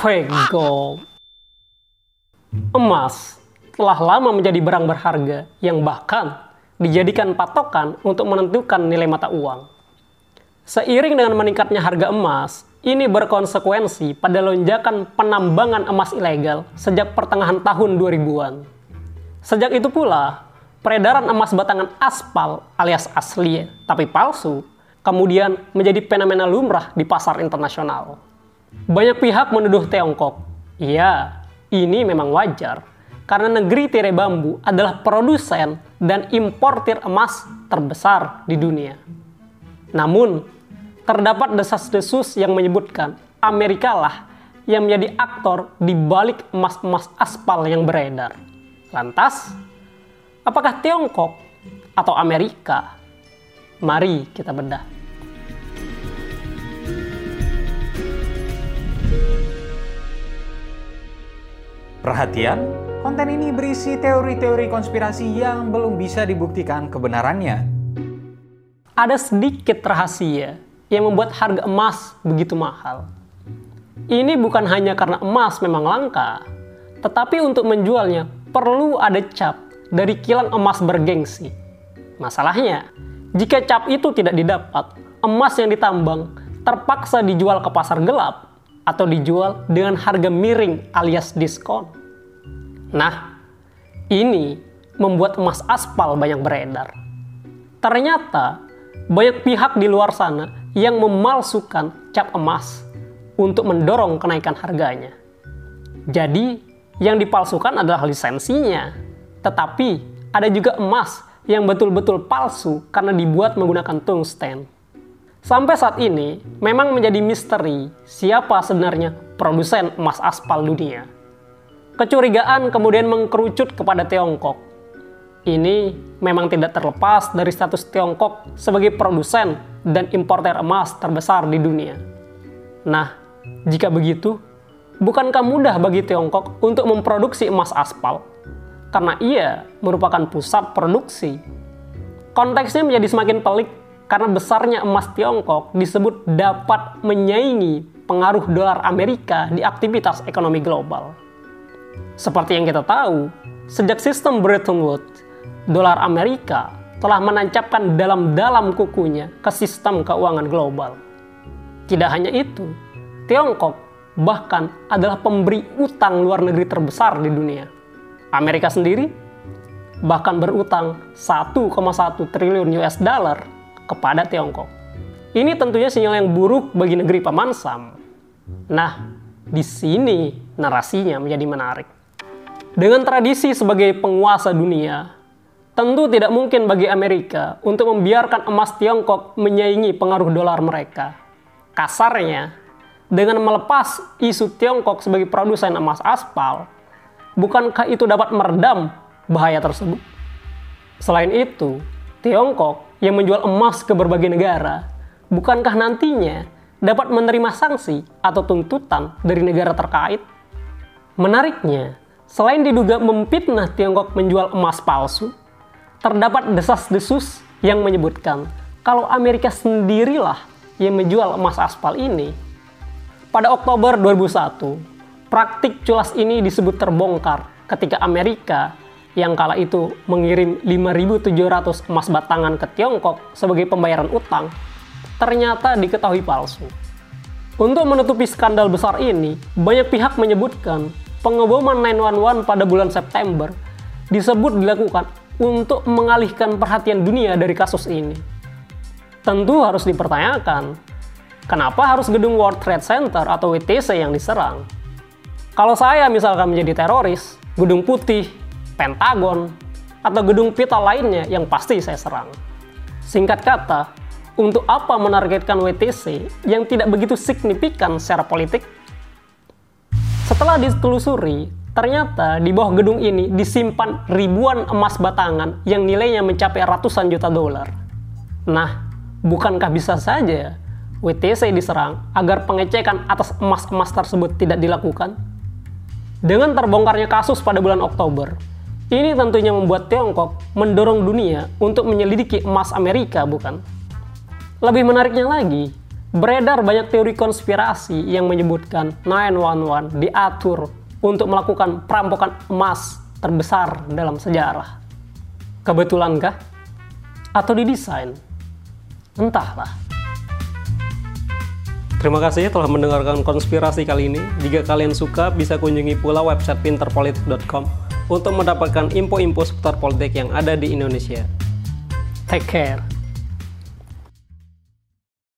Fake gold. Emas telah lama menjadi barang berharga yang bahkan dijadikan patokan untuk menentukan nilai mata uang. Seiring dengan meningkatnya harga emas, ini berkonsekuensi pada lonjakan penambangan emas ilegal sejak pertengahan tahun 2000-an. Sejak itu pula, peredaran emas batangan aspal alias asli tapi palsu kemudian menjadi fenomena lumrah di pasar internasional. Banyak pihak menuduh Tiongkok, iya, ini memang wajar, karena negeri tirai bambu adalah produsen dan importir emas terbesar di dunia. Namun, terdapat desas-desus yang menyebutkan Amerika lah yang menjadi aktor di balik emas-emas aspal yang beredar. Lantas, apakah Tiongkok atau Amerika? Mari kita bedah. Perhatian, konten ini berisi teori-teori konspirasi yang belum bisa dibuktikan kebenarannya. Ada sedikit rahasia yang membuat harga emas begitu mahal. Ini bukan hanya karena emas memang langka, tetapi untuk menjualnya perlu ada cap dari kilang emas bergengsi. Masalahnya, jika cap itu tidak didapat, emas yang ditambang terpaksa dijual ke pasar gelap atau dijual dengan harga miring alias diskon. Nah, ini membuat emas aspal banyak beredar. Ternyata banyak pihak di luar sana yang memalsukan cap emas untuk mendorong kenaikan harganya. Jadi, yang dipalsukan adalah lisensinya. Tetapi, ada juga emas yang betul-betul palsu karena dibuat menggunakan tungsten. Sampai saat ini, memang menjadi misteri siapa sebenarnya produsen emas aspal dunia. Kecurigaan kemudian mengkerucut kepada Tiongkok. Ini memang tidak terlepas dari status Tiongkok sebagai produsen dan importer emas terbesar di dunia. Nah, jika begitu, bukankah mudah bagi Tiongkok untuk memproduksi emas aspal? Karena ia merupakan pusat produksi. Konteksnya menjadi semakin pelik karena besarnya emas Tiongkok disebut dapat menyaingi pengaruh dolar Amerika di aktivitas ekonomi global. Seperti yang kita tahu, sejak sistem Bretton Woods, dolar Amerika telah menancapkan dalam-dalam kukunya ke sistem keuangan global. Tidak hanya itu, Tiongkok bahkan adalah pemberi utang luar negeri terbesar di dunia. Amerika sendiri bahkan berutang 1,1 triliun US dollar kepada Tiongkok. Ini tentunya sinyal yang buruk bagi negeri Paman Sam. Nah, di sini narasinya menjadi menarik. Dengan tradisi sebagai penguasa dunia, tentu tidak mungkin bagi Amerika untuk membiarkan emas Tiongkok menyaingi pengaruh dolar mereka. Kasarnya, dengan melepas isu Tiongkok sebagai produsen emas aspal, bukankah itu dapat meredam bahaya tersebut? Selain itu, Tiongkok yang menjual emas ke berbagai negara, bukankah nantinya dapat menerima sanksi atau tuntutan dari negara terkait? Menariknya, selain diduga memfitnah Tiongkok menjual emas palsu, terdapat desas-desus yang menyebutkan kalau Amerika sendirilah yang menjual emas aspal ini. Pada Oktober 2001, praktik culas ini disebut terbongkar ketika Amerika yang kala itu mengirim 5.700 emas batangan ke Tiongkok sebagai pembayaran utang, ternyata diketahui palsu. Untuk menutupi skandal besar ini, banyak pihak menyebutkan pengeboman 911 pada bulan September disebut dilakukan untuk mengalihkan perhatian dunia dari kasus ini. Tentu harus dipertanyakan, kenapa harus gedung World Trade Center atau WTC yang diserang? Kalau saya misalkan menjadi teroris, gedung putih, Pentagon, atau gedung pita lainnya yang pasti saya serang. Singkat kata, untuk apa menargetkan WTC yang tidak begitu signifikan secara politik? Setelah ditelusuri, ternyata di bawah gedung ini disimpan ribuan emas batangan yang nilainya mencapai ratusan juta dolar. Nah, bukankah bisa saja WTC diserang agar pengecekan atas emas-emas tersebut tidak dilakukan? Dengan terbongkarnya kasus pada bulan Oktober, ini tentunya membuat Tiongkok mendorong dunia untuk menyelidiki emas Amerika, bukan? Lebih menariknya lagi, Beredar banyak teori konspirasi yang menyebutkan 911 diatur untuk melakukan perampokan emas terbesar dalam sejarah. Kebetulankah? Atau didesain? Entahlah. Terima kasih telah mendengarkan konspirasi kali ini. Jika kalian suka, bisa kunjungi pula website pinterpolitik.com untuk mendapatkan info-info seputar politik yang ada di Indonesia. Take care.